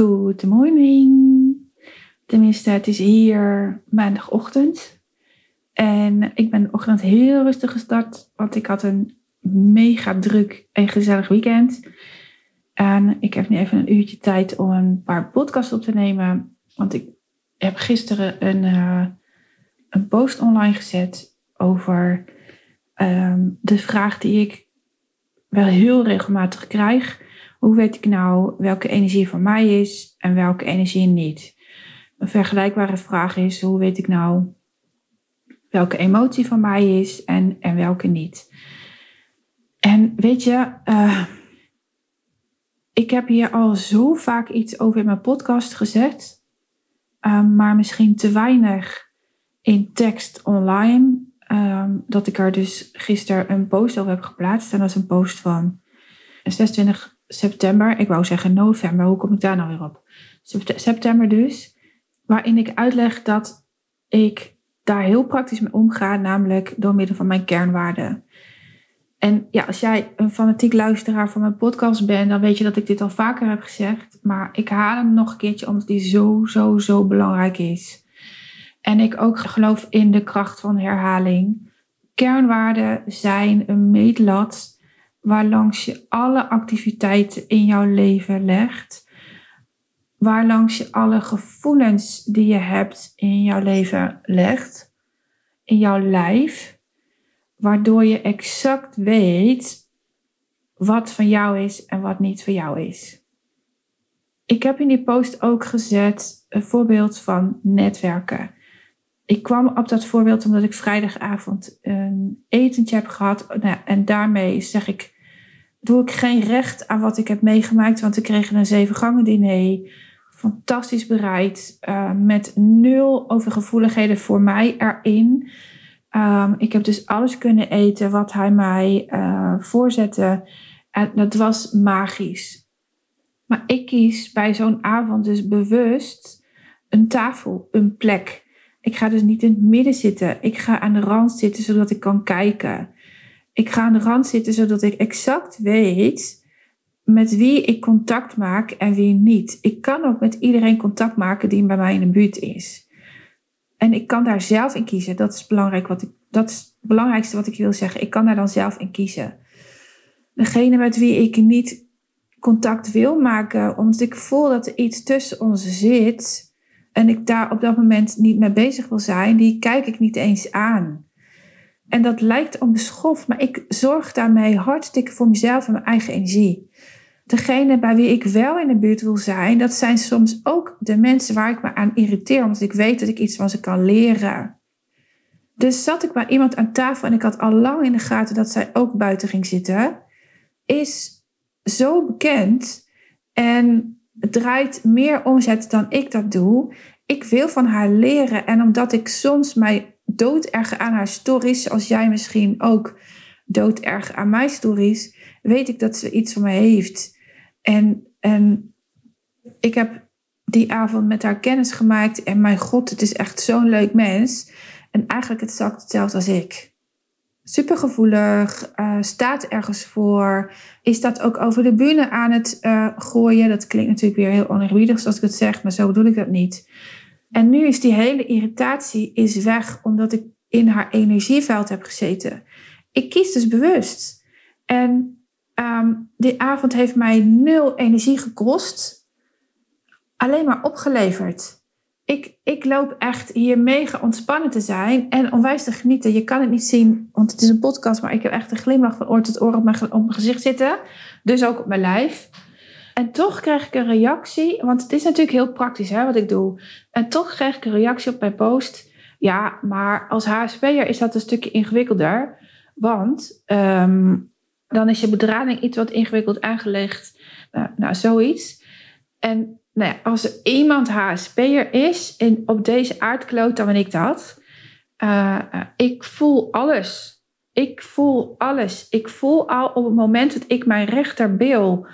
Good morning. Tenminste, het is hier maandagochtend. En ik ben de ochtend heel rustig gestart, want ik had een mega druk en gezellig weekend. En ik heb nu even een uurtje tijd om een paar podcasts op te nemen. Want ik heb gisteren een, uh, een post online gezet over um, de vraag die ik wel heel regelmatig krijg. Hoe weet ik nou welke energie van mij is en welke energie niet? Een vergelijkbare vraag is: hoe weet ik nou welke emotie van mij is en, en welke niet? En weet je, uh, ik heb hier al zo vaak iets over in mijn podcast gezet, uh, maar misschien te weinig in tekst online. Um, dat ik er dus gisteren een post over heb geplaatst. En dat is een post van 26 september. Ik wou zeggen november. Hoe kom ik daar nou weer op? September dus. Waarin ik uitleg dat ik daar heel praktisch mee omga. Namelijk door middel van mijn kernwaarden. En ja, als jij een fanatiek luisteraar van mijn podcast bent, dan weet je dat ik dit al vaker heb gezegd. Maar ik haal hem nog een keertje omdat die zo, zo, zo belangrijk is. En ik ook geloof in de kracht van herhaling. Kernwaarden zijn een meetlat waarlangs je alle activiteiten in jouw leven legt. Waarlangs je alle gevoelens die je hebt in jouw leven legt. In jouw lijf. Waardoor je exact weet wat van jou is en wat niet van jou is. Ik heb in die post ook gezet een voorbeeld van netwerken. Ik kwam op dat voorbeeld omdat ik vrijdagavond een etentje heb gehad. Nou, en daarmee zeg ik, doe ik geen recht aan wat ik heb meegemaakt. Want we kregen een zeven gangen diner. Fantastisch bereid. Uh, met nul overgevoeligheden voor mij erin. Um, ik heb dus alles kunnen eten wat hij mij uh, voorzette. En dat was magisch. Maar ik kies bij zo'n avond dus bewust een tafel, een plek. Ik ga dus niet in het midden zitten. Ik ga aan de rand zitten zodat ik kan kijken. Ik ga aan de rand zitten zodat ik exact weet met wie ik contact maak en wie niet. Ik kan ook met iedereen contact maken die bij mij in de buurt is. En ik kan daar zelf in kiezen. Dat is belangrijk wat ik, dat is het belangrijkste wat ik wil zeggen. Ik kan daar dan zelf in kiezen. Degene met wie ik niet contact wil maken, omdat ik voel dat er iets tussen ons zit, en ik daar op dat moment niet mee bezig wil zijn, die kijk ik niet eens aan. En dat lijkt onbeschoft, maar ik zorg daarmee hartstikke voor mezelf en mijn eigen energie. Degene bij wie ik wel in de buurt wil zijn, dat zijn soms ook de mensen waar ik me aan irriteer, omdat ik weet dat ik iets van ze kan leren. Dus zat ik bij iemand aan tafel en ik had al lang in de gaten dat zij ook buiten ging zitten, is zo bekend. En draait meer omzet dan ik dat doe. Ik wil van haar leren. En omdat ik soms mij dooderger aan haar stories, zoals jij misschien ook dooderg aan mijn stories, weet ik dat ze iets van me heeft. En, en ik heb die avond met haar kennis gemaakt. En mijn god, het is echt zo'n leuk mens. En eigenlijk het hetzelfde als ik supergevoelig, uh, staat ergens voor, is dat ook over de bühne aan het uh, gooien. Dat klinkt natuurlijk weer heel oneerbiedig zoals ik het zeg, maar zo bedoel ik dat niet. En nu is die hele irritatie is weg omdat ik in haar energieveld heb gezeten. Ik kies dus bewust. En um, die avond heeft mij nul energie gekost, alleen maar opgeleverd ik, ik loop echt hier mega ontspannen te zijn en onwijs te genieten. Je kan het niet zien, want het is een podcast, maar ik heb echt een glimlach van oor tot oor op mijn, op mijn gezicht zitten. Dus ook op mijn lijf. En toch krijg ik een reactie, want het is natuurlijk heel praktisch hè, wat ik doe. En toch krijg ik een reactie op mijn post. Ja, maar als HSP'er is dat een stukje ingewikkelder. Want um, dan is je bedrading iets wat ingewikkeld aangelegd. Uh, nou, zoiets. En nou ja, als er iemand HSP'er is in, op deze aardkloot, dan ben ik dat. Uh, ik voel alles. Ik voel alles. Ik voel al op het moment dat ik mijn rechterbil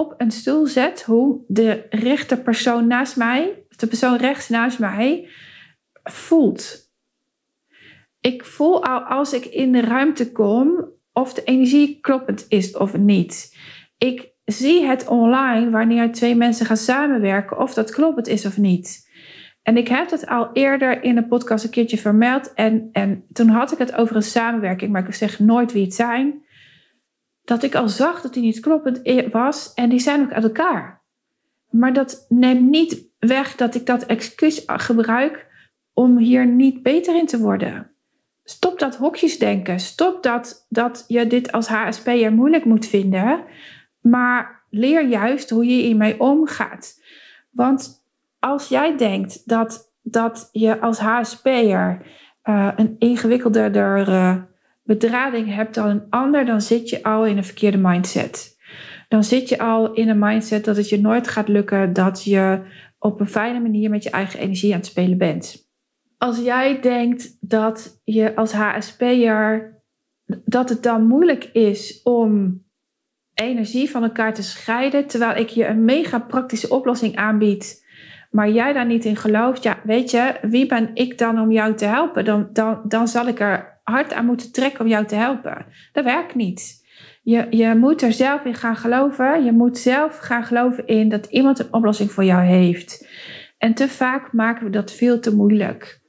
op een stoel zet, hoe de rechterpersoon naast mij, de persoon rechts naast mij, voelt. Ik voel al als ik in de ruimte kom of de energie kloppend is of niet. Ik zie het online wanneer twee mensen gaan samenwerken, of dat kloppend is of niet. En ik heb dat al eerder in een podcast een keertje vermeld. En, en toen had ik het over een samenwerking, maar ik zeg nooit wie het zijn. Dat ik al zag dat die niet kloppend was. En die zijn ook uit elkaar. Maar dat neemt niet weg dat ik dat excuus gebruik om hier niet beter in te worden. Stop dat hokjesdenken. Stop dat, dat je dit als HSP'er moeilijk moet vinden. Maar leer juist hoe je hiermee omgaat. Want als jij denkt dat, dat je als HSP'er uh, een ingewikkelder uh, bedrading hebt dan een ander, dan zit je al in een verkeerde mindset. Dan zit je al in een mindset dat het je nooit gaat lukken, dat je op een fijne manier met je eigen energie aan het spelen bent. Als jij denkt dat je als HSP'er dat het dan moeilijk is om energie van elkaar te scheiden, terwijl ik je een mega praktische oplossing aanbied maar jij daar niet in gelooft, ja, weet je, wie ben ik dan om jou te helpen? Dan, dan, dan zal ik er hard aan moeten trekken om jou te helpen. Dat werkt niet. Je, je moet er zelf in gaan geloven. Je moet zelf gaan geloven in dat iemand een oplossing voor jou heeft. En te vaak maken we dat veel te moeilijk.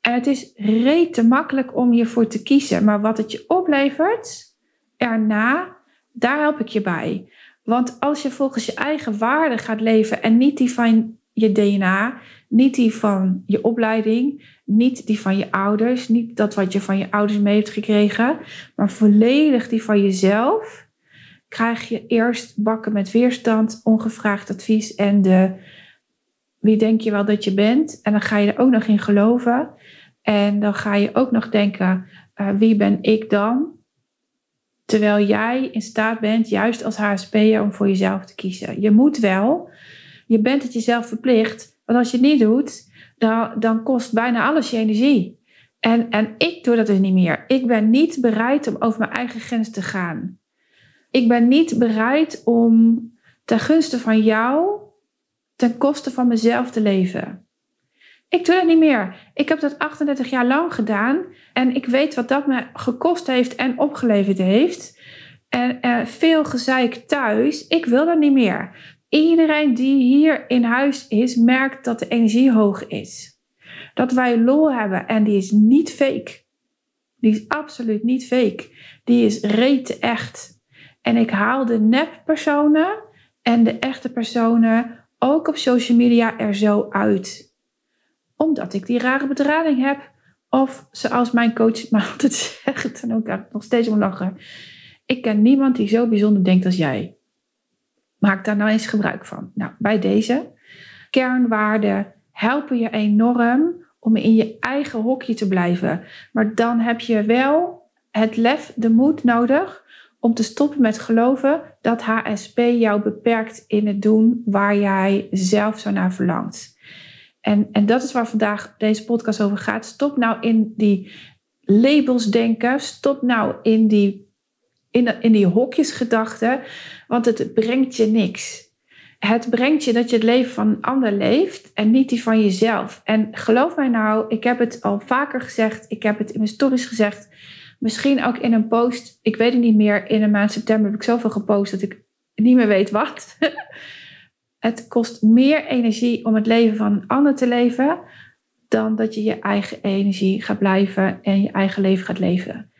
En het is reet te makkelijk om hiervoor te kiezen. Maar wat het je oplevert erna, daar help ik je bij. Want als je volgens je eigen waarden gaat leven en niet die van je DNA, niet die van je opleiding, niet die van je ouders, niet dat wat je van je ouders mee hebt gekregen, maar volledig die van jezelf, krijg je eerst bakken met weerstand, ongevraagd advies en de wie denk je wel dat je bent? En dan ga je er ook nog in geloven. En dan ga je ook nog denken, uh, wie ben ik dan? Terwijl jij in staat bent, juist als HSP'er, om voor jezelf te kiezen. Je moet wel, je bent het jezelf verplicht. Want als je het niet doet, dan, dan kost bijna alles je energie. En, en ik doe dat dus niet meer. Ik ben niet bereid om over mijn eigen grens te gaan. Ik ben niet bereid om ten gunste van jou ten koste van mezelf te leven. Ik doe dat niet meer. Ik heb dat 38 jaar lang gedaan en ik weet wat dat me gekost heeft en opgeleverd heeft. En, en veel gezeik thuis. Ik wil dat niet meer. Iedereen die hier in huis is, merkt dat de energie hoog is. Dat wij lol hebben en die is niet fake. Die is absoluut niet fake. Die is reet echt. En ik haal de nep-personen en de echte personen ook op social media er zo uit. Omdat ik die rare bedrading heb. Of zoals mijn coach maar altijd zegt, en ook nog steeds om lachen. Ik ken niemand die zo bijzonder denkt als jij. Maak daar nou eens gebruik van. Nou, bij deze kernwaarden helpen je enorm om in je eigen hokje te blijven. Maar dan heb je wel het lef, de moed nodig om te stoppen met geloven dat HSP jou beperkt in het doen waar jij zelf zo naar verlangt. En, en dat is waar vandaag deze podcast over gaat. Stop nou in die labels denken. Stop nou in die in, in die hokjesgedachten, want het brengt je niks. Het brengt je dat je het leven van een ander leeft en niet die van jezelf. En geloof mij nou, ik heb het al vaker gezegd, ik heb het in mijn stories gezegd, misschien ook in een post, ik weet het niet meer, in een maand september heb ik zoveel gepost dat ik niet meer weet wat. het kost meer energie om het leven van een ander te leven dan dat je je eigen energie gaat blijven en je eigen leven gaat leven.